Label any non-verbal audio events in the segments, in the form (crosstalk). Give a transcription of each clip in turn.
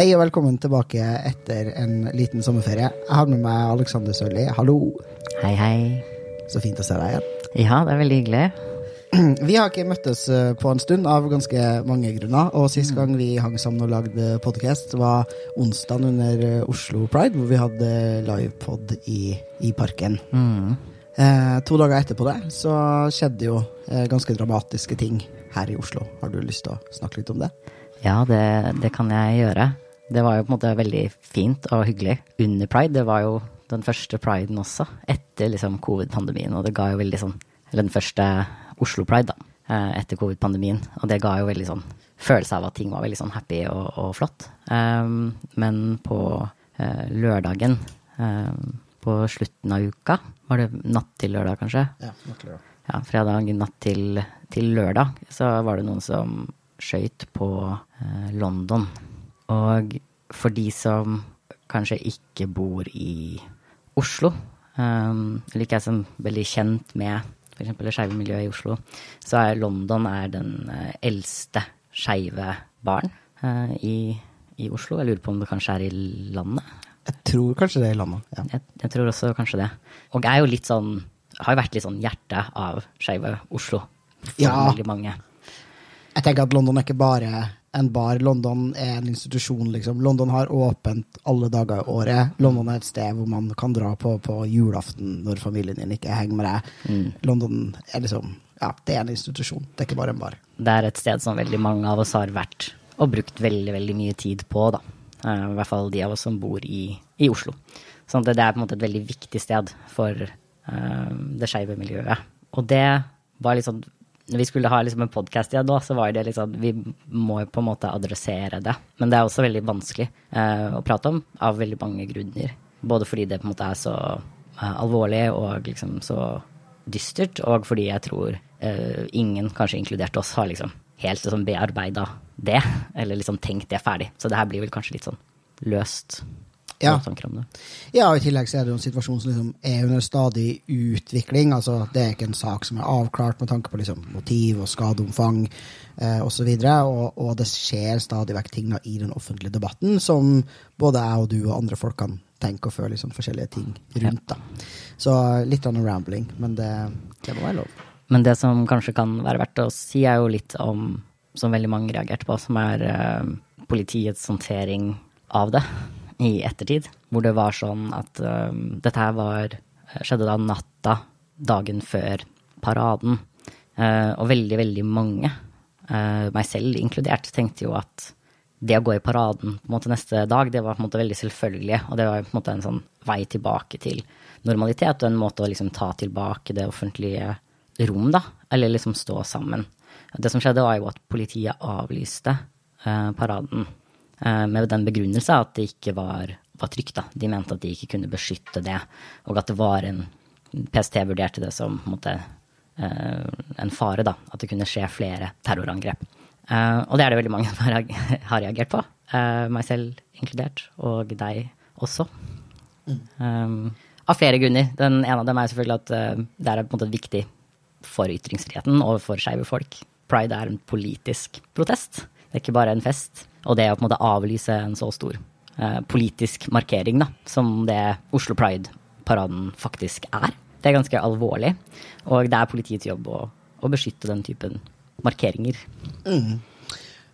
Hei og velkommen tilbake etter en liten sommerferie. Jeg har med meg Alexander Sørli. Hallo. Hei, hei. Så fint å se deg igjen. Ja, det er veldig hyggelig. (clears throat) Vi har ikke møttes eh, på en stund av ganske mange grunner. Og sist gang vi hang sammen og lagde podkast, var onsdag under eh, Oslo Pride, hvor vi hadde livepod i, i parken. Mm. Eh, to dager etterpå det så skjedde jo eh, ganske dramatiske ting her i Oslo. Har du lyst til å snakke litt om det? Ja, det, det kan jeg gjøre. Det var jo på en måte veldig fint og hyggelig under pride. Det var jo den første priden også, etter liksom covid-pandemien. Og det ga jo veldig sånn Eller den første Oslo Pride, da, eh, etter covid-pandemien. Og det ga jo veldig sånn følelse av at ting var veldig sånn happy og, og flott. Um, men på uh, lørdagen, um, på slutten av uka, var det natt til lørdag kanskje? Ja, natt til lørdag. ja, fredag natt til, til lørdag, så var det noen som skøyt på uh, London. Og for de som kanskje ikke bor i Oslo, um, eller ikke er så veldig kjent med f.eks. det skeive miljøet i Oslo, så er London er den eh, eldste skeive baren uh, i, i Oslo. Jeg lurer på om det kanskje er i landet. Jeg tror kanskje det er i landet. Ja. Jeg, jeg tror også kanskje det. Og er jo litt sånn Har jo vært litt sånn hjertet av skeive Oslo for Ja. veldig mange. Jeg tenker at London er ikke bare en bar. London er en institusjon, liksom. London har åpent alle dager i året. London er et sted hvor man kan dra på på julaften når familien din ikke henger med deg. London er liksom Ja, det er en institusjon. Det er ikke bare en bar. Det er et sted som veldig mange av oss har vært og brukt veldig, veldig mye tid på, da. Eh, I hvert fall de av oss som bor i, i Oslo. Sånn at det er på en måte et veldig viktig sted for uh, det skeive miljøet. Og det var litt sånn vi skulle ha liksom en podkast igjen nå, så var det sånn Vi må på en måte adressere det. Men det er også veldig vanskelig eh, å prate om av veldig mange grunner. Både fordi det på en måte er så eh, alvorlig og liksom så dystert, og fordi jeg tror eh, ingen, kanskje inkludert oss, har liksom helt liksom bearbeida det, eller liksom tenkt det ferdig. Så det her blir vel kanskje litt sånn løst. Ja. Ja, og i tillegg så er det jo en situasjon som liksom er under stadig utvikling. Altså, det er ikke en sak som er avklart med tanke på liksom, motiv og skadeomfang eh, osv. Og, og det skjer stadig vekk ting i den offentlige debatten som både jeg og du og andre folk kan tenke og føle liksom, forskjellige ting rundt. Da. Så litt av rambling, men det, det må være lov. Men det som kanskje kan være verdt å si, er jo litt om, som veldig mange reagerte på, som er eh, politiets håndtering av det i ettertid. Hvor det var sånn at eh, dette her var, skjedde da natta dagen før paraden. Uh, og veldig, veldig mange, uh, meg selv inkludert, tenkte jo at det å gå i paraden på en måte neste dag, det var på en måte veldig selvfølgelig. Og det var på en måte en sånn vei tilbake til normalitet, og en måte å liksom ta tilbake det offentlige rom, da. Eller liksom stå sammen. Det som skjedde, var jo at politiet avlyste uh, paraden eh, med den begrunnelse at det ikke var, var trygt. Da. De mente at de ikke kunne beskytte det, og at det var en PST vurderte det som en, måte, eh, en fare, da. At det kunne skje flere terrorangrep. Eh, og det er det veldig mange som har (laughs) reagert på. eh, meg selv inkludert, og deg også. Um, av flere grunner. Den ene av dem er selvfølgelig at uh, det er på en måte viktig for ytringsfriheten og for skeive folk. Pride er en politisk protest. Det er ikke bare en fest. Og det å på en måte avlyse en så stor eh, politisk markering da, som det Oslo Pride-paraden faktisk er, det er ganske alvorlig. Og det er politiets jobb å, å beskytte den typen markeringer.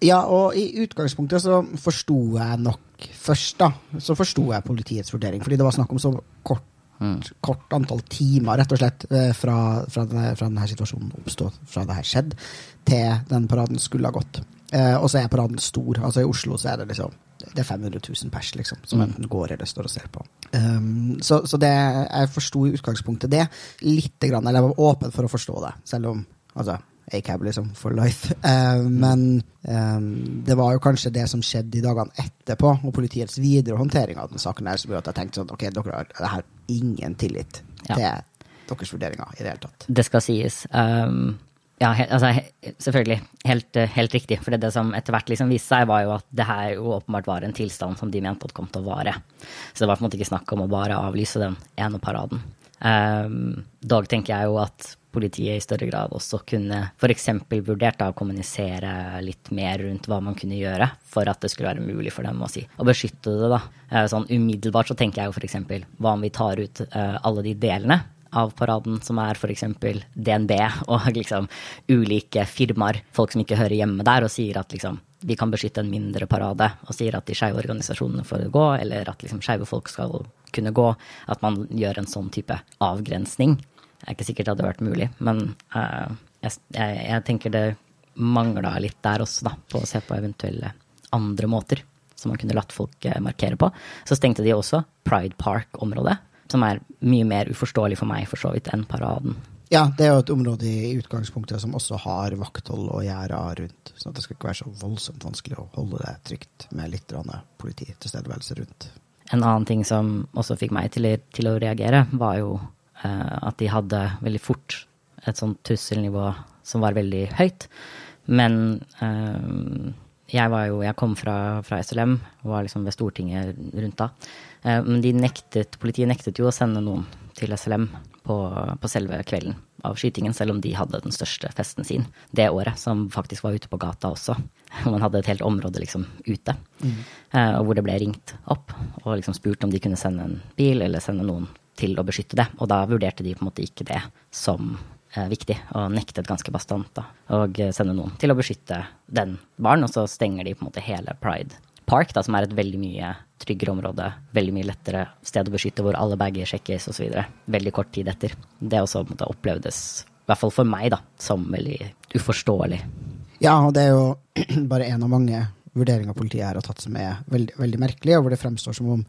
Ja, og i utgangspunktet så forsto jeg nok først, da. Så forsto jeg politiets vurdering, fordi det var snakk om så kort, kort antall timer, rett og slett, eh, fra, fra, denne, fra denne situasjonen oppstod, fra det her skjedde, til den paraden skulle ha gått. Eh, og så er paraden stor. Altså I Oslo så er det liksom det er 500 000 pers liksom, som enten går eller står og ser på. Um, så så det, jeg forsto i utgangspunktet det litt, grann, eller jeg var åpen for å forstå det, selv om altså, ACAB liksom for life. Uh, men um, det var jo kanskje det som skjedde i dagene etterpå, og politiets videre håndtering av den saken der, som gjorde at jeg tenkte sånn, ok, dere har det her ingen tillit Ja. til deres vurderinger i det hele tatt. Det skal sies. Um, Ja, he, altså, he, selvfølgelig. Helt, eh, helt, riktig. For det som etter hvert liksom viste seg, var jo at det her jo åpenbart var en tilstand som de mente kom til å vare. Så det var på en måte ikke snakk om å bare avlyse den ene paraden. Um, dog tenker jeg jo at politiet i større grad også kunne f.eks. vurdert å kommunisere litt mer rundt hva man kunne gjøre for at det skulle være mulig for dem å si, å beskytte det. da. Uh, sånn Umiddelbart så tenker jeg jo f.eks. hva om vi tar ut uh, alle de delene av paraden, som er f.eks. DNB og liksom ulike firmaer, folk som ikke hører hjemme der, og sier at liksom vi kan beskytte en mindre parade, og sier at de skeive organisasjonene får gå, eller at liksom skeive folk skal kunne gå. At man gjør en sånn type avgrensning. Det er ikke sikkert det hadde vært mulig, men uh, jeg, jeg, jeg, tenker det mangla litt der også, da, på å se på eventuelle andre måter som man kunne latt folk uh, markere på. Så stengte de også Pride Park-området, som er mye mer uforståelig for meg for så vidt enn paraden. Ja, det er jo et område i utgangspunktet som også har vakthold og gjerder rundt. Så det skal ikke være så voldsomt vanskelig å holde det trygt med litt politi tilstedeværelse rundt. En annen ting som også fikk meg til, til å reagere, var jo eh, at de hadde veldig fort et sånt trusselnivå som var veldig høyt. Men uh, jeg var jo Jeg kom fra, fra SLM, var liksom ved Stortinget rundt da. Uh, men de nektet, politiet nektet jo å sende noen til SLM på, på, selve kvelden av skytingen, selv om de hadde den største festen sin det året, som faktisk var ute på gata også. (laughs) Man hadde et helt område liksom ute, mm. uh, hvor det ble ringt opp og liksom spurt om de kunne sende en bil eller sende noen til å beskytte det. Og da vurderte de på en måte ikke det som viktig, og nektet ganske bastant da, å sende noen til å beskytte den barn, og så stenger de på en måte hele Pride Park, da, som er et veldig mye tryggere område, veldig mye lettere sted å beskytte, hvor alle bager sjekkes osv. Veldig kort tid etter. Det også måtte opplevdes, i hvert fall for meg, da, som veldig uforståelig. Ja, og det er jo (clears throat) bare en av mange vurderinger politiet her har tatt som er veldig, veldig merkelig, og hvor det fremstår som om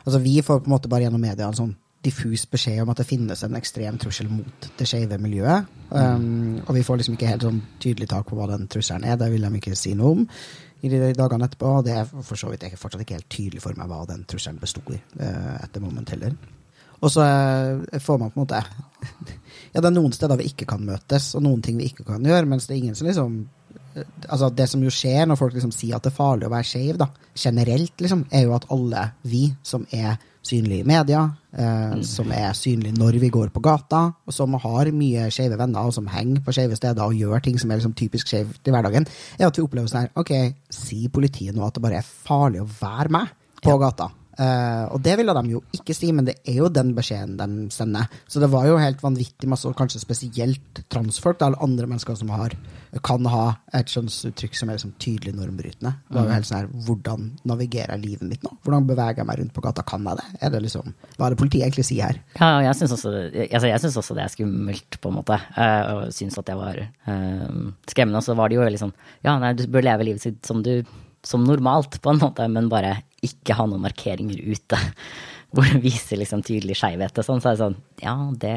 Altså, vi får på en måte bare gjennom media en sånn diffus beskjed om at det finnes en ekstrem trussel mot det skeive miljøet. Um, og vi får liksom ikke helt sånn tydelig tak på hva den trusselen er. Det vil de ikke si noe om i de dagene etterpå. Og det er for så vidt fortsatt ikke helt tydelig for meg hva den trusselen besto i. Uh, etter moment heller. Og så uh, får man på en måte (laughs) Ja, det er noen steder vi ikke kan møtes, og noen ting vi ikke kan gjøre, mens det er ingen som liksom uh, Altså, det som jo skjer når folk liksom sier at det er farlig å være skeiv, generelt, liksom, er jo at alle vi som er synlige i media, eh, mm. som er synlig når vi går på gata, og som har mye skeive venner, og som henger på skeive steder og gjør ting som er liksom typisk skeivt i hverdagen, er at vi opplever sånn her Ok, si politiet nå at det bare er farlig å være med på ja. gata. Uh, og det ville de jo ikke si, men det er jo den beskjeden de sender. Så det var jo helt vanvittig masse, og kanskje spesielt transfolk, eller andre mennesker som har, kan ha et kjønnsuttrykk som er liksom tydelig normbrytende. Det var jo mm. helt sånn her, Hvordan navigerer jeg livet mitt nå? Hvordan beveger jeg meg rundt på gata? Kan jeg det? Er det liksom, Hva er det politiet egentlig sier her? Ja, jeg syns også, altså også, det er skummelt, på en måte. Uh, og syns at jeg var uh, skremmende. Og så var det jo veldig sånn Ja, nei, du bør leve livet sitt som du som normalt, på en måte, men bare ikke ha noen markeringer ute (laughs) hvor det viser liksom tydelig skeivhet og sånn. Så er det sånn, ja, det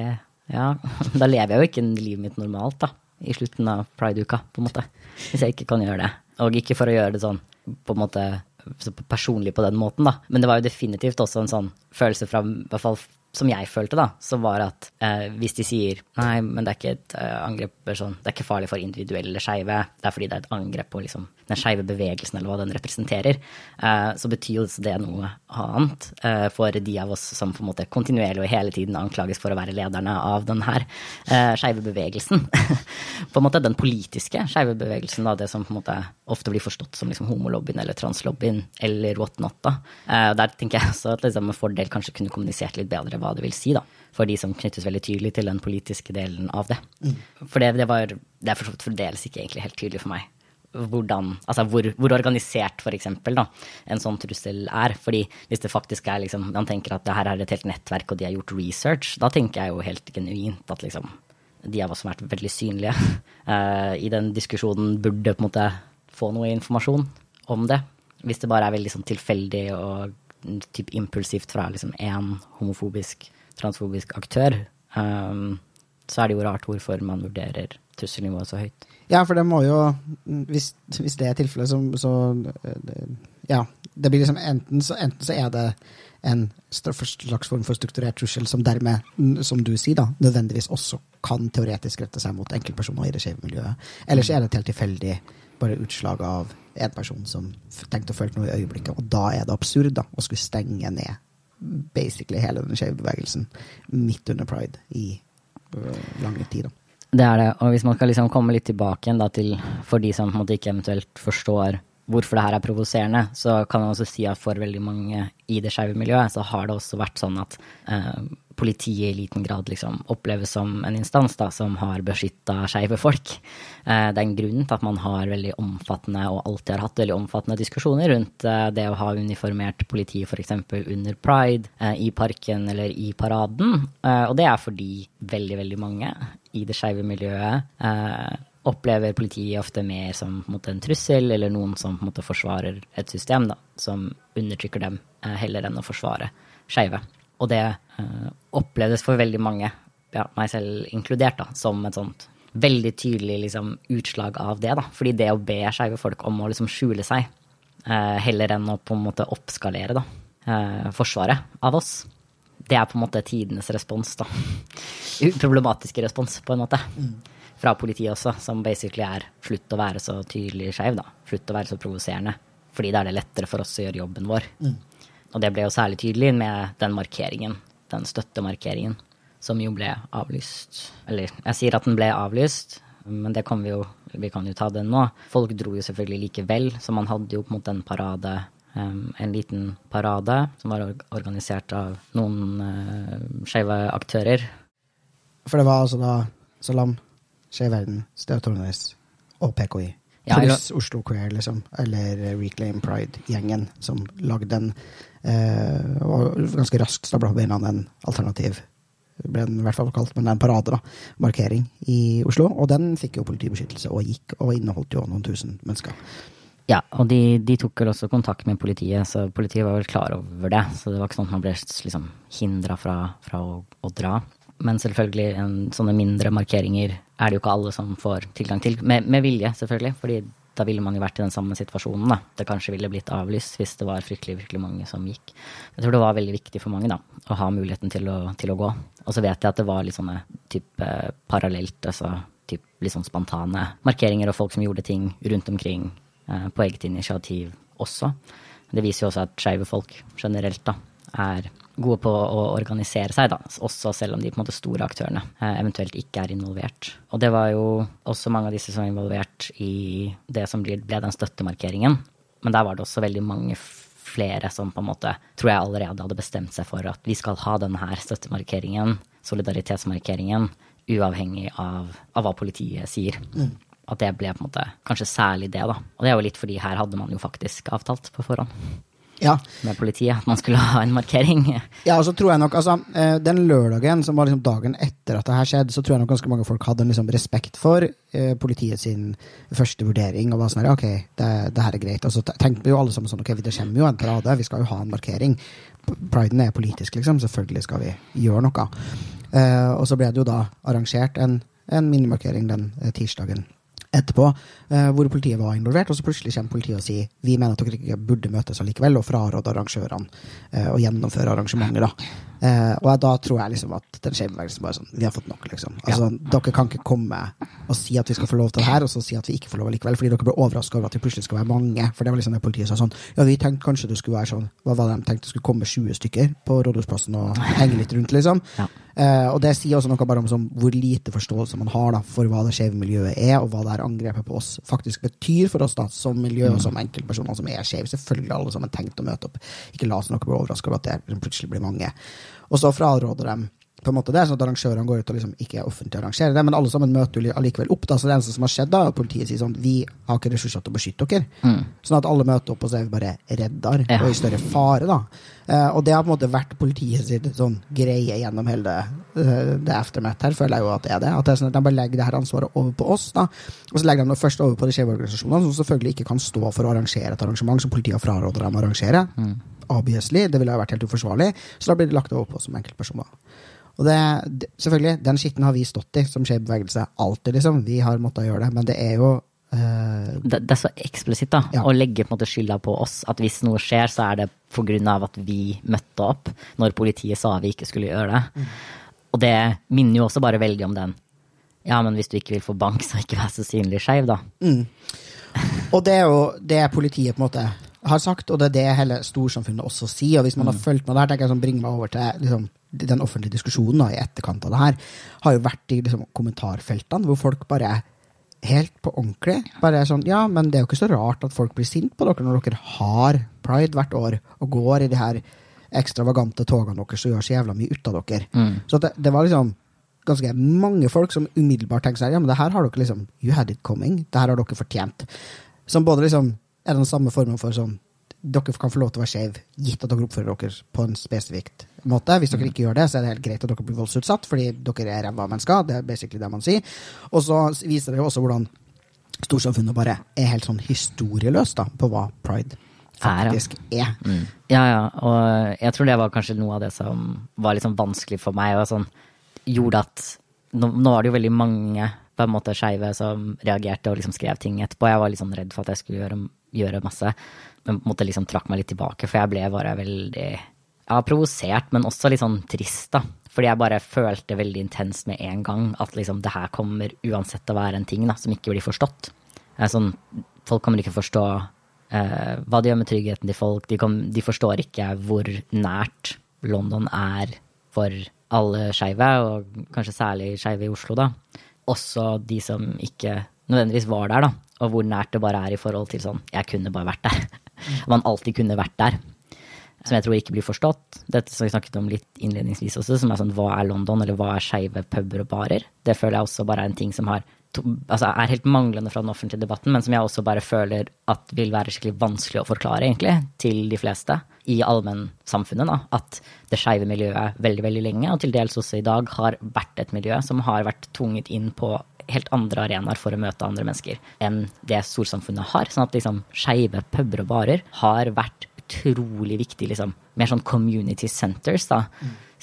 Ja, (laughs) da lever jeg jo ikke livet mitt normalt, da. I slutten av pride-uka, på en måte. Hvis jeg ikke kan gjøre det. Og ikke for å gjøre det sånn på en måte personlig på den måten, da. Men det var jo definitivt også en sånn følelse fra i hvert fall som jeg følte, da, så var at eh, hvis de sier nei, men det er ikke et eh, angrep sånn, det er ikke farlig for individuelle skeive, det er fordi det er et angrep på liksom, den skeive bevegelsen eller hva den representerer, eh, så betyr jo det noe annet uh, for de av oss som på en måte kontinuerlig og hele tiden anklages for å være lederne av den her eh, skeive bevegelsen. (laughs) på en måte den politiske skeive bevegelsen, da, det som på en måte ofte blir forstått som liksom homolobbyen eller translobbyen eller whatnot. da. der tenker jeg også at liksom, med fordel kanskje kunne kommunisert litt bedre hva det vil si, da. For de som knyttes veldig tydelig til den politiske delen av det. Mm. For det, det, var, det er fremdeles ikke egentlig helt tydelig for meg hvordan, altså hvor, hvor organisert for eksempel, da, en sånn trussel er. Fordi hvis det faktisk er liksom, man tenker at det her er et helt nettverk og de har gjort research, da tenker jeg jo helt genuint at liksom, de av oss som har vært veldig synlige uh, (laughs) i den diskusjonen, burde på en måte få noe informasjon om det. Hvis det bare er veldig sånn tilfeldig og typ impulsivt fra liksom én homofobisk, transfobisk aktør, um, så er det jo rart hvorfor man vurderer trusselnivået så høyt. Ja, for det må jo Hvis, hvis det er tilfellet, så, så, Ja. Det blir liksom enten så, enten så er det en slags form for strukturert trussel som dermed, som du sier, da, nødvendigvis også kan teoretisk rette seg mot enkeltpersoner i det skeive miljøet. Ellers er det et helt tilfeldig bare utslag av en person som tenkte å følte noe i øyeblikket. Og da er det absurd da, å skulle stenge ned basically hele den skeive bevegelsen midt under pride i lange lang tid. Det er det. Og hvis man skal liksom komme litt tilbake igjen da til for de som måte ikke eventuelt forstår hvorfor det her er provoserende, så kan man også si at for veldig mange i det skeive miljøet, så har det også vært sånn at eh, politiet i liten grad liksom oppleves som en instans da, som har beskytta skeive folk. Eh, det er en grunn til at man har veldig omfattende, og alltid har hatt veldig omfattende diskusjoner rundt eh, det å ha uniformert politi f.eks. under pride, eh, i parken eller i paraden. Eh, og det er fordi veldig, veldig mange i det skeive miljøet eh, opplever politiet ofte mer som en, måte, en trussel, eller noen som på en måte forsvarer et system da, som undertrykker dem, eh, heller enn å forsvare skeive. Og det eh, opplevdes for veldig mange, ja, meg selv inkludert, da, som et sånt veldig tydelig liksom, utslag av det. da. Fordi det å be skeive folk om å liksom skjule seg, eh, heller enn å på en måte oppskalere da, eh, forsvaret av oss, det er på en måte tidenes respons, da. (laughs) Problematiske respons, på en måte. Fra politiet også, som basically er slutt å være så tydelig skeiv, da. Slutt å være så provoserende. Fordi da er det lettere for oss å gjøre jobben vår. Og det ble jo særlig tydelig med den markeringen, den støttemarkeringen, som jo ble avlyst. Eller jeg sier at den ble avlyst, men det kan vi jo vi kan jo ta den nå. Folk dro jo selvfølgelig likevel, så man hadde jo på en måte en parade en liten parade som var organisert av noen uh, skeive aktører. For det var altså da Salam, Skeiv Verden, Støv Tornes og PKI. Ja, Pluss Oslo Queer, liksom. Eller Reclaim Pride-gjengen som lagde den. Eh, og ganske raskt stabla på beina en alternativ ble den i hvert fall kalt, men det er en parade, da. Markering i Oslo. Og den fikk jo politibeskyttelse og gikk, og inneholdt jo noen tusen mennesker. Ja, og de, de tok vel også kontakt med politiet, så politiet var vel klar over det. Så det var ikke sånn at man ble liksom hindra fra, fra å, å dra. Men selvfølgelig, en, sånne mindre markeringer er det jo ikke alle som får tilgang til. Med, med vilje, selvfølgelig, fordi da ville man jo vært i den samme situasjonen. da. Det kanskje ville blitt avlyst hvis det var fryktelig fryktelig mange som gikk. Jeg tror det var veldig viktig for mange da, å ha muligheten til å, til å gå. Og så vet jeg at det var litt sånne type parallelt, altså typ litt sånn spontane markeringer og folk som gjorde ting rundt omkring eh, på eget initiativ også. Det viser jo også at skeive folk generelt da, er gode på å organisere seg, da, også selv om de på en måte store aktørene eh, eventuelt ikke er involvert. Og det var jo også mange av disse som var involvert i det som ble, den støttemarkeringen. Men der var det også veldig mange flere som på en måte tror jeg allerede hadde bestemt seg for at vi skal ha denne her støttemarkeringen, solidaritetsmarkeringen, uavhengig av, av hva politiet sier. At det ble på en måte kanskje særlig det, da. Og det er jo litt fordi her hadde man jo faktisk avtalt på forhånd Ja, med politiet at man skulle ha en markering. Ja, og så tror jeg nok, altså, eh, Den lørdagen, som var liksom dagen etter at det her skjedde, så tror jeg nok ganske mange folk hadde en liksom respekt for eh, politiet sin første vurdering. og var sånn ok, det, det her er greit. Og så tenkte vi jo alle sammen sånn, ok, det kommer jo en parade, vi skal jo ha en markering. Priden er politisk, liksom. Selvfølgelig skal vi gjøre noe. Eh, og så ble det jo da arrangert en, en minimarkering den eh, tirsdagen etterpå, eh, hvor politiet var involvert, og så plutselig kommer politiet og sier vi mener at dere ikke burde møtes allikevel, og fraråder arrangørene eh, å gjennomføre arrangementet. da. Eh, og da tror jeg liksom at den skeive bevegelsen bare sånn Vi har fått nok, liksom. Altså, Dere kan ikke komme og si at vi skal få lov til det her, og så si at vi ikke får lov likevel, fordi dere ble overraska over at det plutselig skal være mange. For det var liksom det politiet sa sånn Ja, vi tenkte kanskje det skulle være sånn Hva var det de tenkte det skulle komme 20 stykker på Rådhusplassen og henge litt rundt, liksom? (laughs) Ja. Eh, og det sier også noe bare om sånn, hvor lite forståelse man har da, for hva det skeive miljøet er, og hva det her angrepet på oss faktisk betyr for oss da, som miljø og som enkeltpersoner som er skeive. Selvfølgelig alle sammen tenkt å møte opp. Ikke la oss noe bli overraska over at det liksom plutselig blir mange. Og så fraråder de på en måte det, sånn at arrangørene går ut og liksom ikke offentlig å arrangere det, men alle sammen møter jo allikevel opp. da, så Det eneste som har skjedd, da, er at politiet sier sånn Vi har ikke ressurser til å beskytte dere. Sånn at alle møter opp, og så er vi bare reddere Ja. og i større fare. da. Eh, og det har på en måte vært politiet sitt sånn greie gjennom hele det, eh, det aftermath her, føler jeg jo at det er det. At det er sånn at de bare legger det her ansvaret over på oss, da. Og så legger de det først over på de skeive organisasjonene, som selvfølgelig ikke kan stå for å arrangere et arrangement som politiet fraråder dem å arrangere. Obviously. Det ville ha vært helt uforsvarlig. Så da blir det lagt over på som enkeltpersoner. Og det, det, selvfølgelig, den skitten har vi stått i som skeiv bevegelse alltid, liksom. Vi har måttet gjøre det, men det er jo eh, Det, det er så eksplisitt da, Ja. å legge på en måte skylda på oss. At hvis noe skjer, så er det på grunn av at vi møtte opp når politiet sa vi ikke skulle gjøre det. Og det minner jo også bare veldig om den Ja, men hvis du ikke vil få bank, så ikke vær så synlig skeiv, da. Og det er jo det politiet på en måte har sagt, og det er det hele storsamfunnet også sier. Og hvis man har fulgt med der, tenker jeg sånn, bringer meg over til liksom, den offentlige diskusjonen da, i etterkant av det her, har jo vært i liksom, kommentarfeltene, hvor folk bare helt på ordentlig bare er sånn Ja, men det er jo ikke så rart at folk blir sinte på dere når dere har pride hvert år og går i de her ekstravagante togene deres og gjør så jævla mye ut av dere. Så det, det var liksom ganske mange folk som umiddelbart tenker seg ja, men det her har dere liksom You had it coming. Det her har dere fortjent. Som både liksom er den samme formen for sånn Dere kan få lov til å være skeive, gitt at dere oppfører dere på en spesifikt måte. Hvis dere ikke gjør det, så er det helt greit at dere blir voldsutsatt, fordi dere er ræva mennesker. Det er basically det man sier. Og så viser det jo også hvordan storsamfunnet bare er helt sånn historieløst da, på hva pride Er, faktisk er. Ja, ja, og jeg tror det var kanskje noe av det som var litt sånn vanskelig for meg, og sånn gjorde at nå, nå var det jo veldig mange på en måte skeive som reagerte og liksom skrev ting etterpå. Jeg var litt sånn redd for at jeg skulle gjøre, gjøre masse, men på en liksom trakk meg litt tilbake, for jeg ble bare veldig ja, provosert, men også litt sånn trist, da. Fordi jeg bare følte veldig intenst med en gang at liksom det her kommer uansett å være en ting da, som ikke blir forstått. Sånn, folk kommer ikke forstå eh, hva det gjør med tryggheten til folk. De, kom, de forstår ikke hvor nært London er for alle skeive, og kanskje særlig skeive i Oslo, da. Også de som ikke nødvendigvis var der, da. Og hvor nært det bare er i forhold til sånn Jeg kunne bare vært der. (laughs) Man alltid kunne vært der. Som jeg tror ikke blir forstått. Dette som vi snakket om litt innledningsvis også, som er sånn hva er London, eller hva er skeive puber og barer? Det føler jeg også bare er en ting som har altså er helt manglende fra den offentlige debatten, men som jeg også bare føler at vil være skikkelig vanskelig å forklare, egentlig, til de fleste i allmennsamfunnet. da, At det skeive miljøet veldig, veldig lenge, og til dels også i dag, har vært et miljø som har vært tvunget inn på helt andre arenaer for å møte andre mennesker enn det storsamfunnet har. Sånn at liksom skeive puber og barer har vært utrolig viktig, liksom. Mer sånn community centers, da.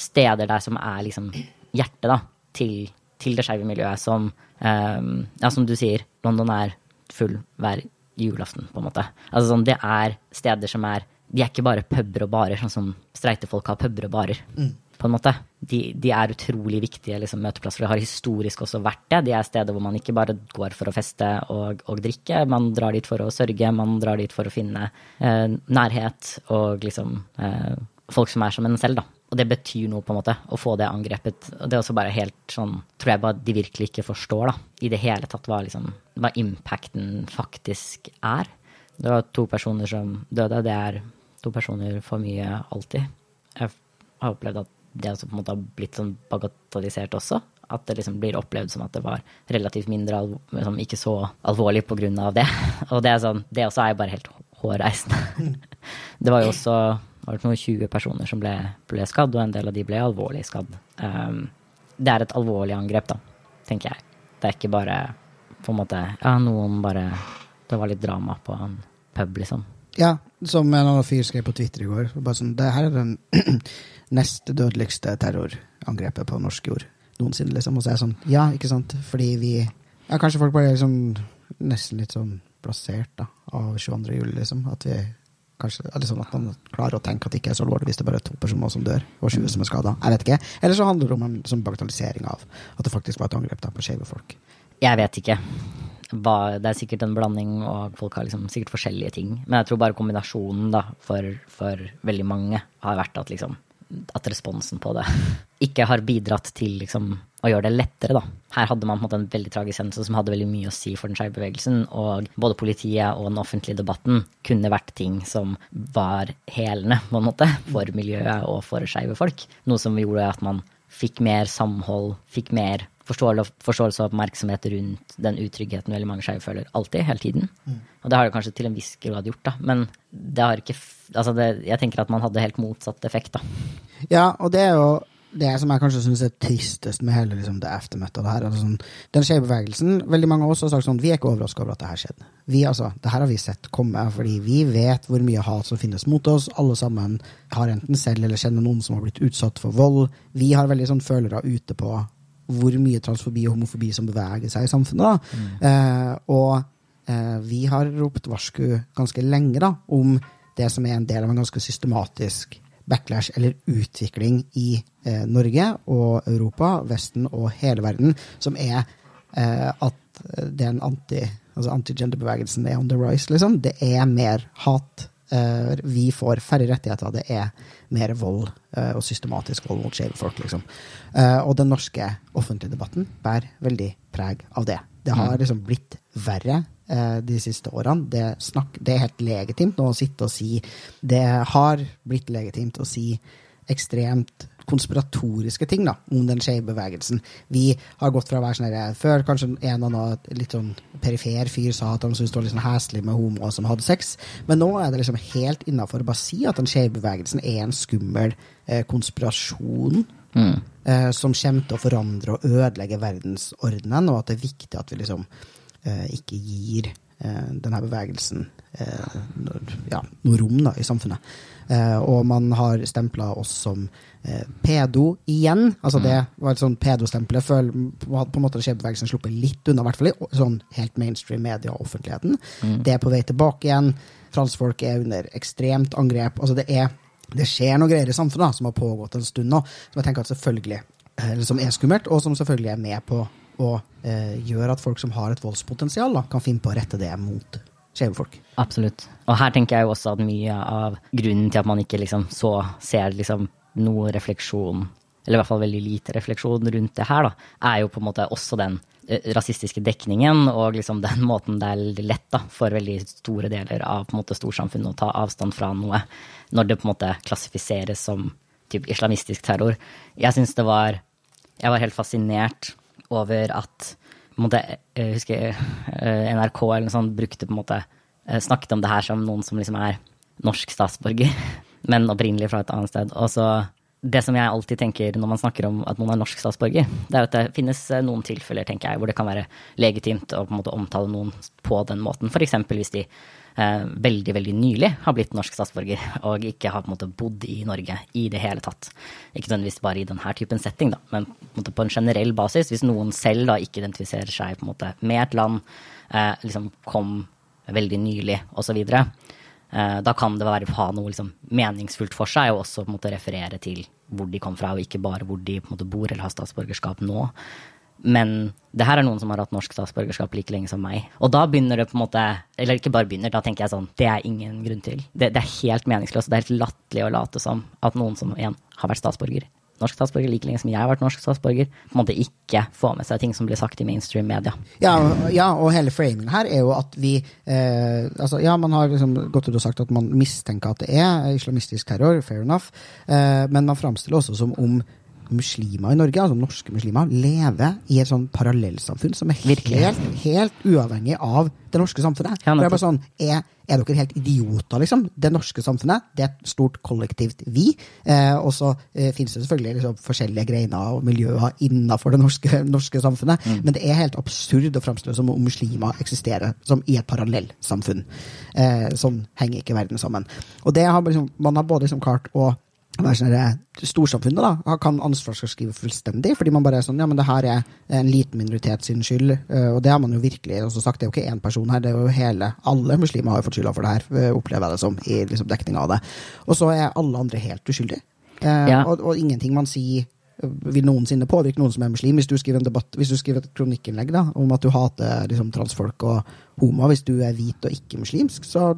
Steder der som er liksom hjertet, da, til, til det skeive miljøet. Som, um, ja, som du sier, London er full hver julaften, på en måte. Altså sånn, det er steder som er De er ikke bare puber og barer, sånn som streite folk har puber og barer. På en måte. De, de er utrolig viktige liksom, møteplasser. Det har historisk også vært det. De er steder hvor man ikke bare går for å feste og, og drikke. Man drar dit for å sørge, man drar dit for å finne eh, nærhet og liksom eh, folk som er som en selv, da. Og det betyr noe, på en måte, å få det angrepet. Og det er også bare helt sånn Tror jeg bare de virkelig ikke forstår, da. I det hele tatt hva liksom Hva impacten faktisk er. Det var to personer som døde. Det er to personer for mye alltid. Jeg har opplevd at det også på en måte har blitt sånn bagatellisert også. At det liksom blir opplevd som at det var relativt mindre liksom ikke så alvorlig på grunn av det. (laughs) Og det er sånn, det også er jo bare helt hårreisende. (laughs) Det var jo også var det noen 20 personer som ble, ble skadd, og en del av de ble alvorlig skadd. Um, det er et alvorlig angrep, da, tenker jeg. Det er ikke bare på en måte Ja, noen bare Det var litt drama på en pub, liksom. Ja, som en annen fyr skrev på Twitter i går. Bare sånn, det her er den (clears throat) neste dødeligste terrorangrepet på norsk jord noensinne. liksom. Og så er jeg sånn, ja, ikke sant? Fordi vi ja, Kanskje folk bare er liksom nesten litt sånn plassert da, av 22. juli, liksom. At vi kanskje, liksom at man klarer å tenke at det ikke er så alvorlig hvis det bare er to personer som dør, og 20 som er skada. Jeg vet ikke. Eller så handler det om en sånn bagatellisering av at det faktisk var et angrep da, på skeive folk. Jeg vet ikke. Det er sikkert en blanding, og folk har liksom sikkert forskjellige ting. Men jeg tror bare kombinasjonen da, for, for veldig mange har vært at liksom at responsen på det ikke har bidratt til liksom, å gjøre det lettere. Da. Her hadde man på en måte en veldig tragisk hendelse som hadde veldig mye å si for den skeive bevegelsen. Og både politiet og den offentlige debatten kunne vært ting som var helende på en måte, for miljøet og for skeive folk. Noe som gjorde at man fikk mer samhold, fikk mer forståelse og oppmerksomhet rundt den utryggheten veldig mange skeive føler alltid, hele tiden. Og det har det kanskje til en viss grad gjort, da. Men det har ikke Altså, det, jeg tenker at man hadde helt motsatt effekt, da. Ja, og det er jo det som jeg kanskje syns er tristest med hele liksom, det det her. Altså, sånn, den skeive bevegelsen, veldig mange av oss har sagt sånn Vi er ikke overraska over at det her skjedde. Vi, altså, det her har vi sett komme, fordi vi vet hvor mye hat som finnes mot oss. Alle sammen har enten selv eller kjenner noen som har blitt utsatt for vold. Vi har veldig sånn følere ute på hvor mye transfobi og homofobi som beveger seg i samfunnet. Da. Eh, og eh, vi har ropt varsku ganske lenge da, om det som er en del av en ganske systematisk backlash eller utvikling i eh, Norge og Europa, Vesten og hele verden, som er eh, at er anti, altså anti-gender-bevegelsen er on the rise, liksom. Det er mer hat. Eh, vi får færre rettigheter. Det er mer vold eh, og systematisk vold mot skeive folk, liksom. Eh, og den norske offentlige debatten bærer veldig preg av det. Det har liksom blitt verre de siste årene. Det, snakk, det er helt legitimt nå å sitte og si Det har blitt legitimt å si ekstremt konspiratoriske ting da, om den skeive bevegelsen. Vi har gått fra å være sånn her, Før kanskje en eller annen litt sånn perifer fyr sa at han syntes det var litt sånn heslig med homoer som hadde sex, men nå er det liksom helt innafor å bare si at den skeive bevegelsen er en skummel eh, konspirasjon eh, som kommer til å forandre og ødelegge verdensordenen, og at det er viktig at vi liksom eh, ikke gir eh, denne bevegelsen eh, ja, noe rom da, i samfunnet. Eh, og man har stempla oss som eh, pedo igjen. Altså Det var et sånn. Jeg føler på en måte skjebnebevegelsen sluppet litt unna, i hvert fall i sånn helt mainstream media og offentligheten. Det er på vei tilbake igjen. Transfolk er under ekstremt angrep. Altså det er det skjer noe greier i samfunnet da, som har pågått en stund nå, som jeg tenker at selvfølgelig eh, som er skummelt, og som selvfølgelig er med på å eh, gjøre at folk som har et voldspotensial, da, kan finne på å rette det mot skeive folk. Absolutt. Og her tenker jeg jo også at mye av grunnen til at man ikke liksom så ser liksom noe refleksjon, eller i hvert fall veldig lite refleksjon rundt det her, da, er jo på en måte også den eh, rasistiske dekningen og liksom (laughs) den måten det er lett da, for veldig store deler av på en måte, storsamfunnet å ta avstand fra noe, når det på en måte klassifiseres som typ islamistisk terror. Jeg syns det var Jeg var helt fascinert over at måte, jeg husker eh, NRK eller noe sånt brukte på en måte eh, snakket om det her som noen som liksom er norsk statsborger, (laughs) men opprinnelig fra et annet sted. Og så det som jeg alltid tenker når man snakker om at noen er norsk statsborger, det er at det finnes eh, noen tilfeller tenker jeg, hvor det kan være legitimt å på en måte omtale noen på den måten. F.eks. hvis de eh, veldig veldig nylig har blitt norsk statsborger og ikke har på en måte bodd i Norge i det hele tatt. Ikke nødvendigvis bare i denne typen setting, da, men på en, på en generell basis. Hvis noen selv da ikke identifiserer seg på en måte med et land, eh, liksom kom veldig nylig osv. Eh, da kan det være ha noe liksom, meningsfullt for seg, og også på en måte, referere til hvor de kom fra, og ikke bare hvor de måte, bor eller har statsborgerskap nå. Men det her er noen som har hatt norsk statsborgerskap like lenge som meg. Og da begynner det på en måte Eller ikke bare begynner, da tenker jeg sånn Det er ingen grunn til. Det, det er helt meningsløst. Det er helt latterlig å late som at noen som igjen har vært statsborger, norsk statsborger like lenge som jeg har vært norsk statsborger, på en måte ikke får med seg ting som blir sagt i mainstream media. Ja, ja og hele framingen her er jo at vi eh, altså, Ja, man har liksom gått ut og sagt at man mistenker at det er islamistisk terror, fair enough, eh, men man framstiller også som om muslimer i Norge, altså norske muslimer, lever i et sånn parallellsamfunn som er helt, helt uavhengig av det norske samfunnet. Ja, det er bare sånn, er, er dere helt idioter, liksom? Det norske samfunnet det er et stort kollektivt vi. Eh, og så eh, finnes det selvfølgelig liksom, forskjellige greiner og miljøer innenfor det norske, norske samfunnet. Men det er helt absurd å framstille som om muslimer eksisterer som i et parallellsamfunn. Eh, sånn henger ikke verden sammen. Og det har liksom, man har både liksom klart å Storsamfunnet da, kan ansvarsskrive fullstendig, fordi man bare er sånn Ja, men det her er en liten minoritet sin skyld, eh, og det har man jo virkelig også sagt. Det er jo ikke én person her, det er jo hele Alle muslimer har jo fått skylda for det her, eh, opplever jeg det som, i liksom dekninga av det. Og så er alle andre helt uskyldige. Eh, Ja. og, og ingenting man sier eh, vil noensinne påvirke noen som er muslim. Hvis du skriver en debatt, hvis du skriver et kronikkinnlegg da, om at du hater liksom, transfolk og homo, hvis du er hvit og ikke muslimsk, så,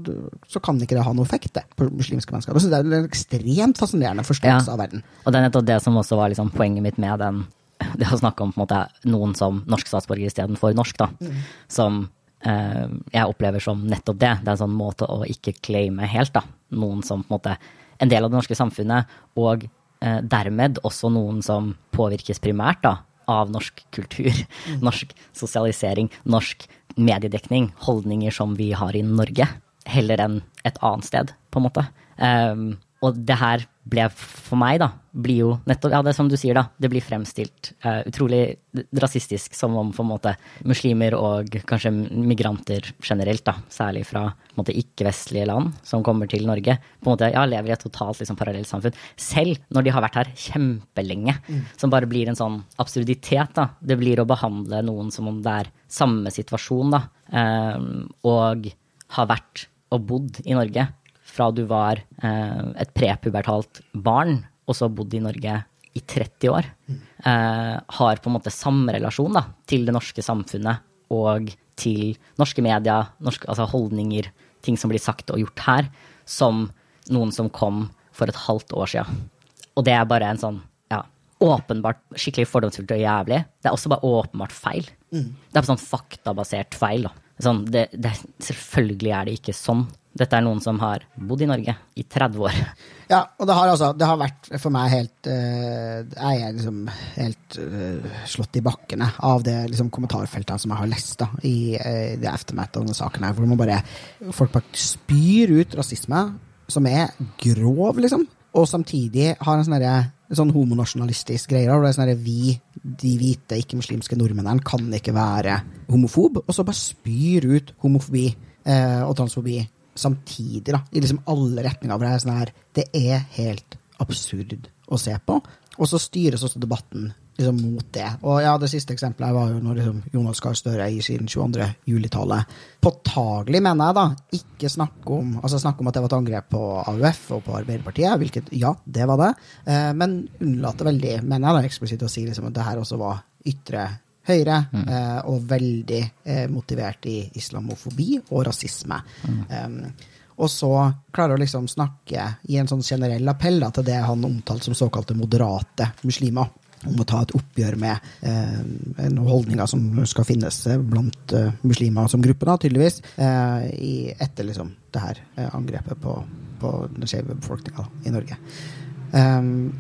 så kan ikke det ha noe effekt det, på muslimske mennesker. Det er en ekstremt fascinerende forståelse Ja. av verden. Og det er nettopp det som også var liksom poenget mitt med den Det å snakke om måte noen som norsk statsborger istedenfor norsk, da. Som eh, jeg opplever som nettopp det. Det er en sånn måte å ikke claime helt, da. Noen som på en måte En del av det norske samfunnet, og dermed også noen som påvirkes primært, da. Av norsk kultur, (laughs) norsk sosialisering, norsk mediedekning, holdninger som vi har i Norge, heller enn et annet sted, på en måte. Um, og det her ble for meg, da, blir jo nettopp Ja, det er som du sier, da. Det blir fremstilt uh, utrolig rasistisk, som om på en måte muslimer og kanskje migranter generelt, da, særlig fra på en måte ikke-vestlige land som kommer til Norge, på en måte ja, lever i et totalt liksom, parallellsamfunn. Selv når de har vært her kjempelenge. Som bare blir en sånn absurditet, da. Det blir å behandle noen som om det er samme situasjon, da. Uh, og har vært og bodd i Norge fra du var eh, et prepubertalt barn, og så bodd i Norge i 30 år, eh, har på en måte samme relasjon da, til det norske samfunnet og til norske media, norske, altså holdninger, ting som blir sagt og gjort her, som noen som kom for et halvt år siden. Og det er bare en sånn ja, åpenbart skikkelig fordomsfullt og jævlig. Det er også bare åpenbart feil. Det er på sånn faktabasert feil. Sånn, det, det, selvfølgelig er det ikke sånn. Dette er noen som har bodd i Norge i 30 år. Ja, og det har altså det har vært for meg helt uh, Jeg er liksom helt uh, slått i bakkene av det liksom, kommentarfeltet som jeg har lest da, i uh, det eftermælet av denne saken her, hvor man bare folk bare spyr ut rasisme som er grov, liksom, og samtidig har en sånn sånn homonasjonalistisk greier. Og det er sånn at vi, de hvite, ikke-muslimske nordmennene, kan ikke være homofob. Og så bare spyr ut homofobi eh, og transfobi samtidig, da. I liksom alle retninger. hvor det er sånn her Det er helt absurd å se på. Og så styres også debatten liksom mot det. Og ja, det siste eksempelet var jo når liksom Jonas Gahr Støre i sin 22. juli-tale. Påtagelig, mener jeg, da. Ikke snakke om altså snakke om at det var et angrep på AUF og på Arbeiderpartiet, hvilket ja, det var det. Eh, men unnlate veldig, mener jeg da eksplisitt, å si liksom at det her også var ytre høyre, mm. eh, og veldig eh, motivert i islamofobi og rasisme. Mm. Um, og så klarer å liksom snakke i en sånn generell appell da, til det han omtalte som såkalte moderate muslimer. Om å ta et oppgjør med eh, holdninger som skal finnes blant eh, muslimer som gruppe, da, tydeligvis, eh, i, etter liksom det her eh, angrepet på, på den skeive befolkninga i Norge. Um,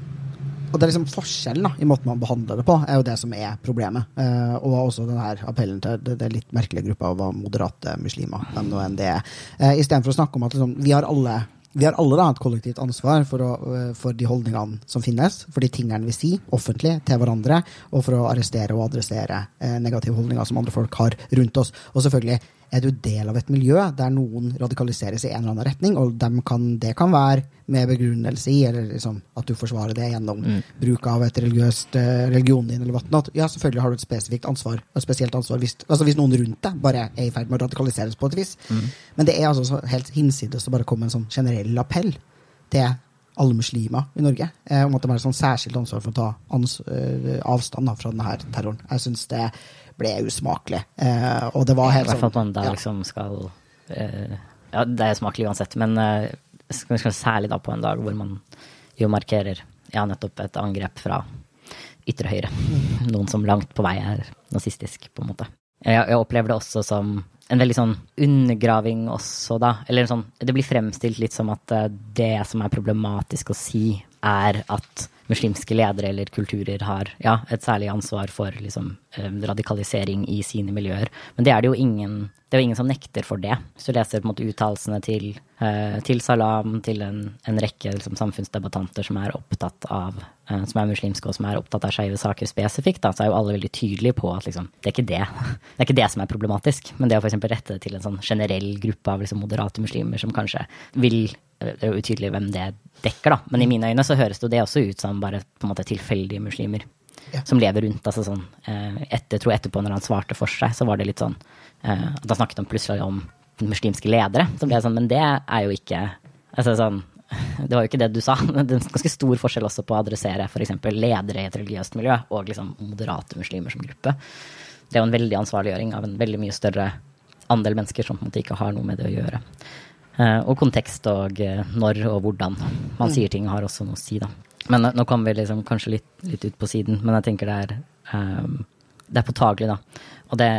og det er liksom Forskjellen da, i måten man behandler det på, er jo det som er problemet. Eh, og også den her appellen til det, det litt merkelige gruppa av moderate muslimer. hvem nå enn det er. Eh, Istedenfor å snakke om at liksom, vi har alle vi har alle da et kollektivt ansvar for, å, uh, for, de holdningene som finnes, for de tingene vi sier offentlig til hverandre, og for å arrestere og adressere eh, negative holdninger som andre folk har rundt oss. Og selvfølgelig er du del av et miljø der noen radikaliseres i en eller annen retning, og kan, det kan være med begrunnelse i, eller liksom, at du forsvarer det gjennom mm. bruk av et religiøst uh, religion din, eller whatnot. Ja, selvfølgelig har du et spesifikt ansvar, et spesielt ansvar hvis, altså hvis noen rundt deg bare er i ferd med å radikaliseres på et vis. Mm. Men det er altså helt hinsides å bare komme en sånn generell appell til alle muslimer i Norge eh, om at de har et sånn særskilt ansvar for å ta ans uh, avstand da, fra denne terroren. Jeg synes det ble usmakelig. Eh, og det var helt sånn I hvert fall at man da ja. liksom skal eh, Ja, det er smakelig uansett, men eh, særlig da på en dag hvor man jo markerer ja, nettopp et angrep fra ytre høyre. Noen som langt på vei er nazistisk, på en måte. Jeg, jeg opplever det også som en veldig sånn undergraving også, da. Eller sånn Det blir fremstilt litt som at eh, det som er problematisk å si, er at muslimske ledere eller kulturer har ja, et særlig ansvar for liksom, eh, radikalisering i sine miljøer. Men det er det jo ingen, det er ingen som nekter for det. Hvis du leser på uttalelsene til, uh, til Salam, til en, en rekke liksom, samfunnsdebattanter som er opptatt av uh, som er muslimske og som er opptatt av skeive saker spesifikt, da, så er jo alle veldig tydelige på at liksom, det, er ikke det. (laughs) det er ikke det som er problematisk. Men det å f.eks. rette det til en sånn generell gruppe av liksom, moderate muslimer som kanskje vil det er jo utydelig hvem det dekker, da. Men i mine øyne så høres det også ut som bare på en måte tilfeldige muslimer ja. som lever rundt. altså sånn, eh, etter, tror etterpå når han svarte for seg, så var det litt sånn eh, at han snakket om plutselig om muslimske ledere. Så ble jeg sånn, men det er jo ikke altså sånn, (laughs) Det var jo ikke det du sa. (laughs) Det er en ganske stor forskjell også på å adressere f.eks. ledere i et religiøst miljø og liksom moderate muslimer som gruppe. Det er jo en veldig ansvarliggjøring av en veldig mye større andel mennesker som på en måte ikke har noe med det å gjøre. Eh, og kontekst og eh, når og hvordan man mm. sier ting, har også noe å si, da. Men eh, nå kommer vi liksom kanskje litt, litt, ut på siden, men jeg tenker det er, um, det er påtagelig, da. Og det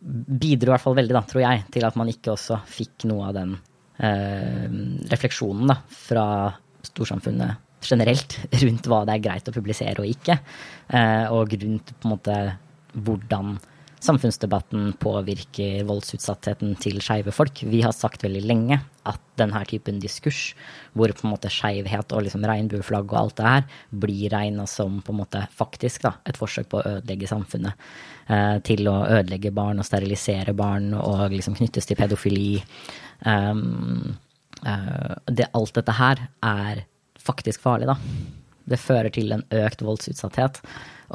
bidro i hvert fall veldig, da, tror jeg, til at man ikke også fikk noe av den uh, refleksjonen da, fra storsamfunnet generelt rundt hva det er greit å publisere og ikke, uh, og rundt på en måte hvordan samfunnsdebatten påvirker voldsutsattheten til skeive folk. Vi har sagt veldig lenge at denne typen diskurs, hvor på en måte skeivhet og liksom regnbueflagg og alt det her blir regna som på en måte faktisk da, et forsøk på å ødelegge samfunnet. Eh, til å ødelegge barn og sterilisere barn og liksom knyttes til pedofili. Um, uh, det, alt dette her er faktisk farlig, da. Det fører til en økt voldsutsatthet.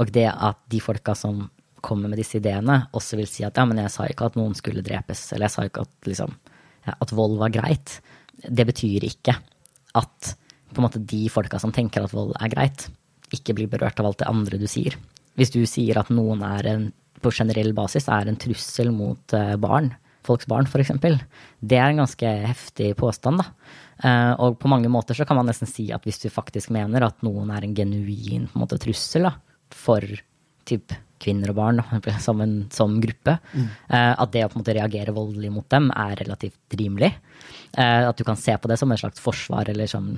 Og det at de folka som kommer med disse ideene, også vil si at ja, men jeg sa ikke at noen skulle drepes, eller jeg sa ikke at, liksom, at vold var greit. Det betyr ikke at på en måte de folka som tenker at vold er greit, ikke blir berørt av alt det andre du sier. Hvis du sier at noen er en, på generell basis er en trussel mot eh, barn, folks barn f.eks., det er en ganske heftig påstand, da. Eh, og på mange måter så kan man nesten si at hvis du faktisk mener at noen er en genuin på en måte, trussel da, for typ kvinner og barn da, (laughs) som, en, som gruppe, mm. at det å på en måte reagere voldelig mot dem er relativt rimelig. At du kan se på det som en slags forsvar eller som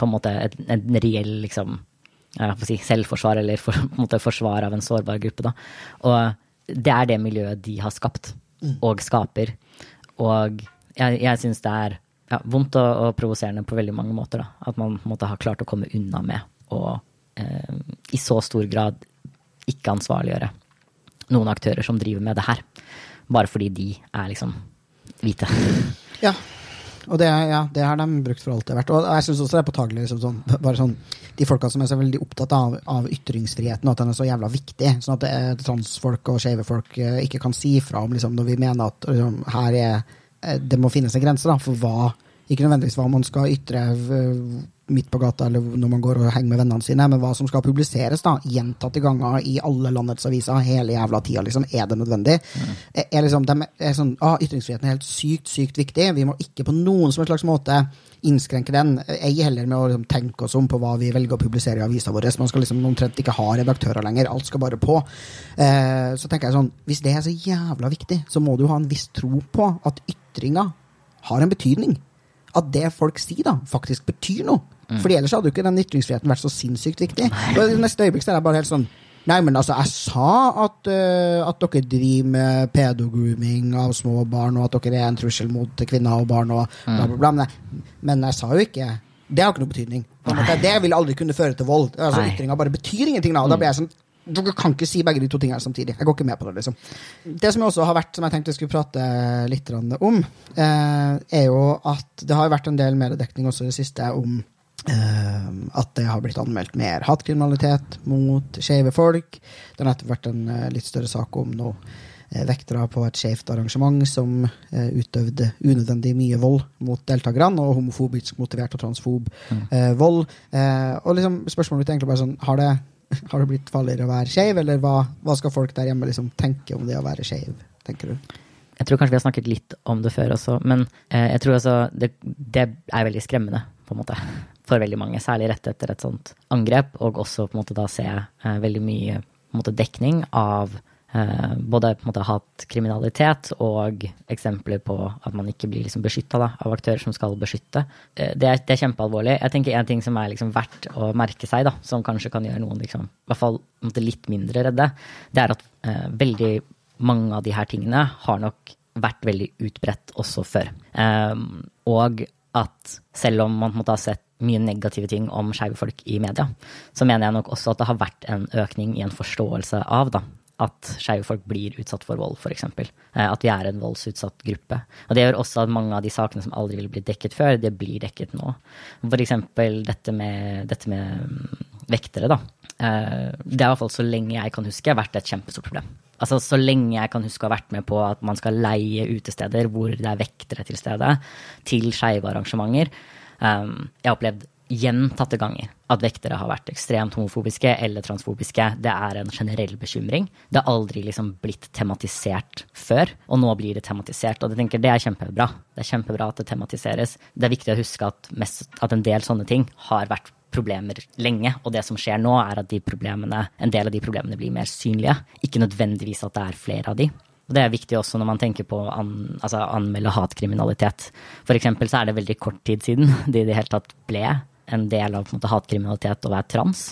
på en måte en, en reell liksom, si, selvforsvar eller for, (laughs) på en måte forsvar av en sårbar gruppe. Da. Og det er det miljøet de har skapt mm. og skaper. Og jeg, jeg syns det er ja, vondt og, og, provoserende på veldig mange måter. Da. At man måtte ha klart å komme unna med å eh, i så stor grad ikke ansvarliggjøre noen aktører som driver med det her. Bare fordi de er liksom hvite. (laughs) Ja, og det, ja, det, har de brukt for alt det er verdt. Og jeg syns også det er påtagelig liksom sånn, bare sånn, de folka som er så veldig opptatt av, av ytringsfriheten, og at den er så jævla viktig. Sånn at er, transfolk og skeive folk eh, ikke kan si fra om liksom, når vi mener at liksom, her er eh, Det må finnes en grense da, for hva Ikke nødvendigvis hva man skal ytre midt på gata eller når man går og henger med vennene sine, men hva som skal publiseres da, gjentatte ganger i alle landets aviser hele jævla tida. Liksom, er det nødvendig? Mm. Er, liksom, de er sånn, ah, Ytringsfriheten er helt sykt, sykt viktig. Vi må ikke på noen som slags måte innskrenke den. Ei heller med å liksom, tenke oss om på hva vi velger å publisere i avisa vår. Man skal liksom omtrent ikke ha redaktører lenger. Alt skal bare på. Eh, så tenker jeg sånn, Hvis det er så jævla viktig, så må du ha en viss tro på at ytringa har en betydning. At det folk sier, da, faktisk betyr noe. Mm. Fordi ellers hadde jo ikke den ytringsfriheten vært så sinnssykt viktig. Og neste øyeblikk er jeg bare helt sånn Nei, men altså, jeg sa at, uh, at dere driver med pedogrooming av små barn, og at dere er en trussel mot kvinner og barn, og bla, bla, bla. Men, men jeg sa jo ikke Det har ikke noe betydning. Det vil aldri kunne føre til vold. Altså, Ytringa bare betyr ingenting. Da, og da blir jeg sånn dere kan ikke si begge de to tingene samtidig. Jeg går ikke med på det. liksom. Det som også har vært, som jeg tenkte jeg skulle prate litt om, eh, er jo at det har vært en del mediedekning også i det siste om Uh, at det har blitt anmeldt mer hatkriminalitet mot skeive folk. Det har nettopp vært en uh, litt større sak om noe vektere på et skeivt arrangement som utøvde unødvendig mye vold mot deltakerne, og homofobisk motivert og transfob mm. vold. og liksom, spørsmålet mitt er egentlig bare sånn Har det, har det blitt farligere å være skeiv, eller hva, hva, skal folk der hjemme liksom tenke om det å være skeiv, tenker du? Jeg tror kanskje vi har snakket litt om det før også, men jeg tror altså det, det er veldig skremmende, på en måte for veldig mange, særlig rett etter et sånt angrep, og også på en måte da se eh, veldig mye måte, dekning av eh, både på en måte hatkriminalitet og eksempler på at man ikke blir liksom beskytta av aktører som skal beskytte. Eh, det, er, det, er, kjempealvorlig. Jeg tenker En ting som er liksom verdt å merke seg, da, som kanskje kan gjøre noen liksom, i hvert fall litt mindre redde, det er at eh, veldig mange av de her tingene har nok vært veldig utbredt også før. Eh, og at selv om man måtte ha sett mye negative ting om skeive folk i media, så mener jeg nok også at det har vært en økning i en forståelse av da, at skeive folk blir utsatt for vold, f.eks. Eh, at vi er en voldsutsatt gruppe. Og det gjør også at mange av de sakene som aldri ville blitt dekket før, det blir dekket nå. F.eks. Dette dette med mm, vektere, da. Eh, det har i hvert fall så lenge jeg kan huske vært et kjempestort problem. Altså Så lenge jeg kan huske å ha vært med på at man skal leie utesteder hvor det er vektere til stede, til skeive arrangementer, Um, jeg har opplevd gjentatte ganger at vektere har vært ekstremt homofobiske eller transfobiske. Det er en generell bekymring. Det har aldri liksom blitt tematisert før, og nå blir det tematisert. Og jeg tenker det er kjempebra. Det er kjempebra at det tematiseres. Det er viktig å huske at, mest, at en del sånne ting har vært problemer lenge, og det som skjer nå, er at de en del av de problemene blir mer synlige. Ikke nødvendigvis at det er flere av de. Og det er viktig også når man tenker på å an, altså anmelde hatkriminalitet. For eksempel så er det veldig kort tid siden de i det hele tatt ble en del av en måte, hatkriminalitet å være trans.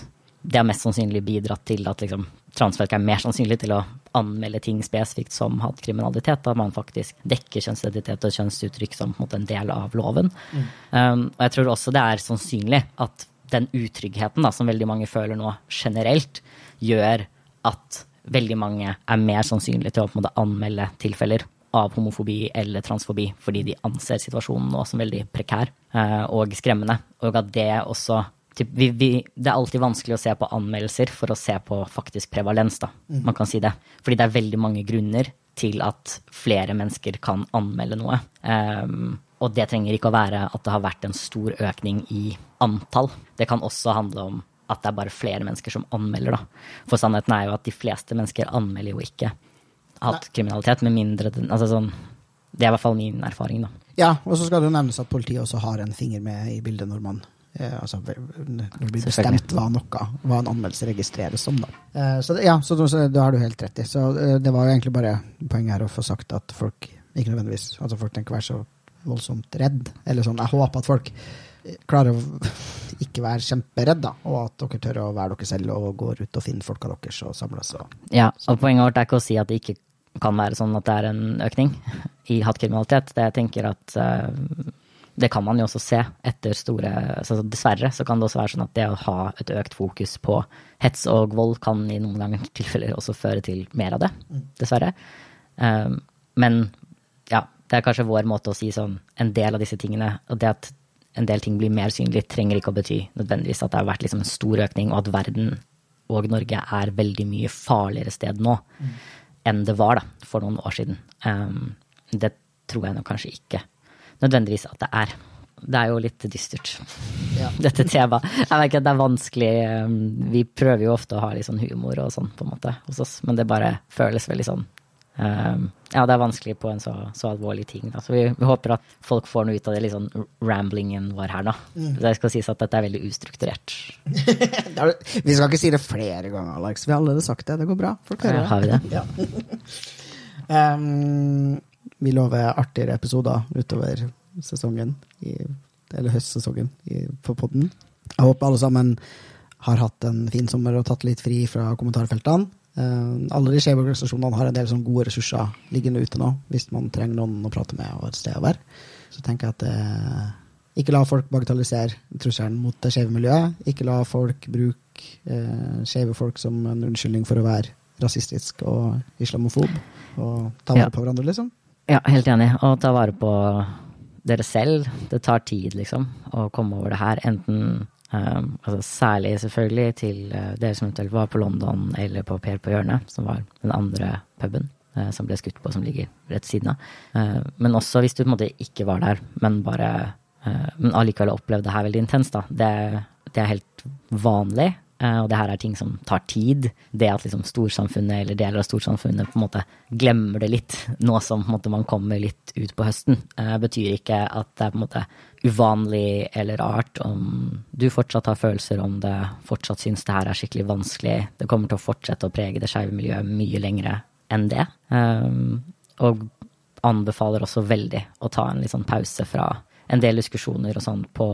Det har mest sannsynlig bidratt til at liksom, transfolk er mer sannsynlig til å anmelde ting spesifikt som hatkriminalitet, da man faktisk dekker kjønnsidentitet og kjønnsuttrykk som en, måte, en del av loven. Mm. Um, og jeg tror også det er sannsynlig at den utryggheten da, som veldig mange føler nå generelt, gjør at veldig mange er mer sannsynlig til å på en måte anmelde tilfeller av homofobi eller transfobi fordi de anser situasjonen nå som veldig prekær eh, og skremmende. Og at det også typ, vi, vi, Det er alltid vanskelig å se på anmeldelser for å se på faktisk prevalens, da. Mm. Man kan si det. Fordi det er veldig mange grunner til at flere mennesker kan anmelde noe. Um, og det trenger ikke å være at det har vært en stor økning i antall. Det kan også handle om at det er bare flere mennesker som anmelder, da. For sannheten er jo at de fleste mennesker anmelder jo ikke hatkriminalitet, med mindre den Altså sånn Det er i hvert fall min erfaring, da. Ja, og så skal det jo nevnes at politiet også har en finger med i bildet når man eh, altså, når det blir bestemt hva noe, hva en anmeldelse registreres som. Da. Eh, så det, ja, så, så det har du helt rett i. Så eh, det var jo egentlig bare poenget her å få sagt at folk ikke nødvendigvis altså folk tenker å være så voldsomt redd. Eller sånn, jeg håper at folk klarer å (laughs) ikke være kjemperedd, da, og at dere tør å være dere selv og går ut og finner folka deres og samles. Og, ja, og poenget vårt er ikke å si at det ikke kan være sånn at det er en økning i hattkriminalitet. Det jeg tenker at uh, det kan man jo også se etter store så Dessverre så kan det også være sånn at det å ha et økt fokus på hets og vold kan i noen ganger tilfeller også føre til mer av det. Dessverre. Um, men ja, det er kanskje vår måte å si sånn en del av disse tingene. Og det at en del ting blir mer synlig, trenger ikke å bety nødvendigvis at det har vært liksom en stor økning, og at verden og Norge er veldig mye farligere sted nå mm. Enn det var da, for noen år siden. Um, det tror jeg nok kanskje ikke nødvendigvis at det er. Det er jo litt dystert, ja. (laughs) dette temaet. Jeg vet ikke, det er vanskelig um, Vi prøver jo ofte å ha litt sånn humor og sånn, på en måte, hos oss, men det bare føles veldig sånn ja, det er vanskelig på en så, så alvorlig ting. Da. Så vi, vi, håper at folk får noe ut av det litt sånn ramblingen vår her, da. Mm. Det skal sies at dette er veldig ustrukturert. (laughs) vi skal ikke si det flere ganger, Alex. Vi har allerede sagt det. Det går bra. Folk hører. Ja, har vi det? ja. um, (laughs) vi lover artigere episoder utover sesongen, i, eller høstsesongen, i, på podden. Jeg håper alle sammen har hatt en fin sommer og tatt litt fri fra kommentarfeltene. Uh, alle de skeive organisasjonene har en del sånn gode ressurser liggende ute nå, hvis man trenger noen å prate med og et sted å være. Så tenker jeg at eh, ikke la folk bagatellisere trusselen mot det skeive miljøet. Ikke la folk bruke eh, skeive folk som en unnskyldning for å være rasistisk og islamofob. Og ta vare ja. på hverandre, liksom. Ja, helt enig. Og ta vare på dere selv. Det tar tid, liksom, å komme over det her. Enten Um, altså særlig selvfølgelig til uh, dere som eventuelt var på London eller på Per på hjørnet, som var den andre puben uh, som ble skutt på, som ligger rett siden av. Uh, men også hvis du på en måte ikke var der, men bare men allikevel opplevde det her veldig intenst, da. Det, det er helt vanlig. Og det her er ting som tar tid. Det at liksom storsamfunnet eller deler av storsamfunnet på en måte glemmer det litt, nå som måte, man kommer litt ut på høsten, betyr ikke at det er på en måte uvanlig eller rart om du fortsatt har følelser om det, fortsatt syns det her er skikkelig vanskelig. Det kommer til å fortsette å prege det skeive miljøet mye lengre enn det. Um, og anbefaler også veldig å ta en litt sånn pause fra en del diskusjoner og sånn på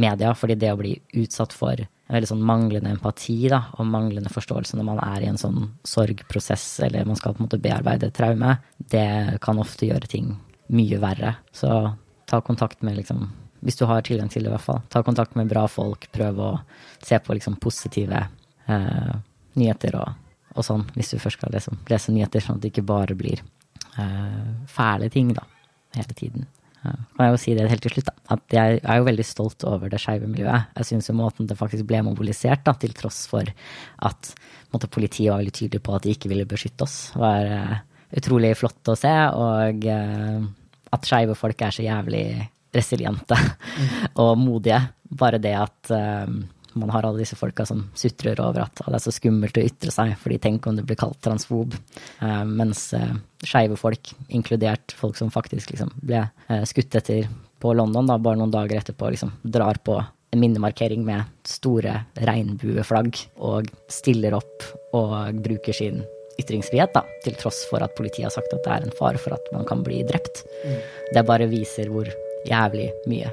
media, fordi det å bli utsatt for en veldig sånn manglende empati da, og manglende forståelse når man er i en sånn sorgprosess eller man skal på en måte bearbeide traume, det kan ofte gjøre ting mye verre. Så ta kontakt med liksom Hvis du har tilgang til det, i hvert fall. Ta kontakt med bra folk. Prøv å se på liksom positive eh, nyheter og, og, sånn, hvis du først skal lese, lese nyheter, sånn at det ikke bare blir eh, fæle ting da, hele tiden. Kan jeg jo si det helt til slutt, da. At jeg er jo veldig stolt over det skeive miljøet. Jeg syns måten det faktisk ble mobilisert, da, til tross for at måtte, politiet var veldig tydelig på at de ikke ville beskytte oss, var uh, utrolig flott å se. Og uh, at skeive folk er så jævlig resiliente mm. (laughs) og modige. Bare det at uh, man har alle disse folka som sutrer over at det er så skummelt å ytre seg, fordi tenk om du blir kalt transfob. Uh, mens uh, skeive folk, inkludert folk som faktisk liksom ble uh, skutt etter på London, da, bare noen dager etterpå, liksom drar på en minnemarkering med store regnbueflagg og stiller opp og bruker sin ytringsfrihet, da, til tross for at politiet har sagt at det er en fare for at man kan bli drept. Mm. Det bare viser hvor jævlig mye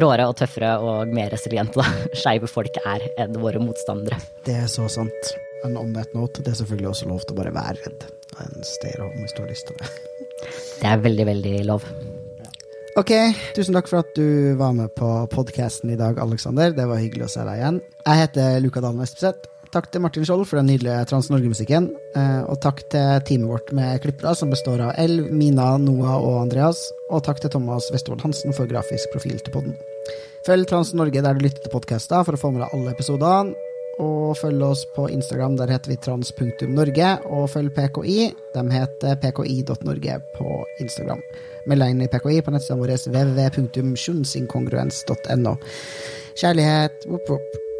råere og tøffere og mer resiliente (laughs) skeive folk er enn våre motstandere. Det er så sant. Men on that note, det er selvfølgelig også lov til å bare være redd. En stay om hvis du har lyst til det. (laughs) Det er veldig, veldig lov. Ok, tusen takk for at du var med på podkasten i dag, Aleksander. Det var hyggelig å se deg igjen. Jeg heter Luka Dalen Espeseth. Takk til Martin Skjold for den nydelige Trans-Norge-musikken. Eh, og takk til teamet vårt med klippere, som består av Elv, Mina, Noah og Andreas. Og takk til Thomas Westervold Hansen for grafisk profil til podden. Følg Trans-Norge der du lytter til podkaster for å få med deg alle episodene. Og følg oss på Instagram, der heter vi trans.norge. Og følg PKI. De heter pki.norge på Instagram. Meld deg inn i PKI på nettsidene våre www.sjunsinkongruens.no. Kjærlighet. Whoop, whoop.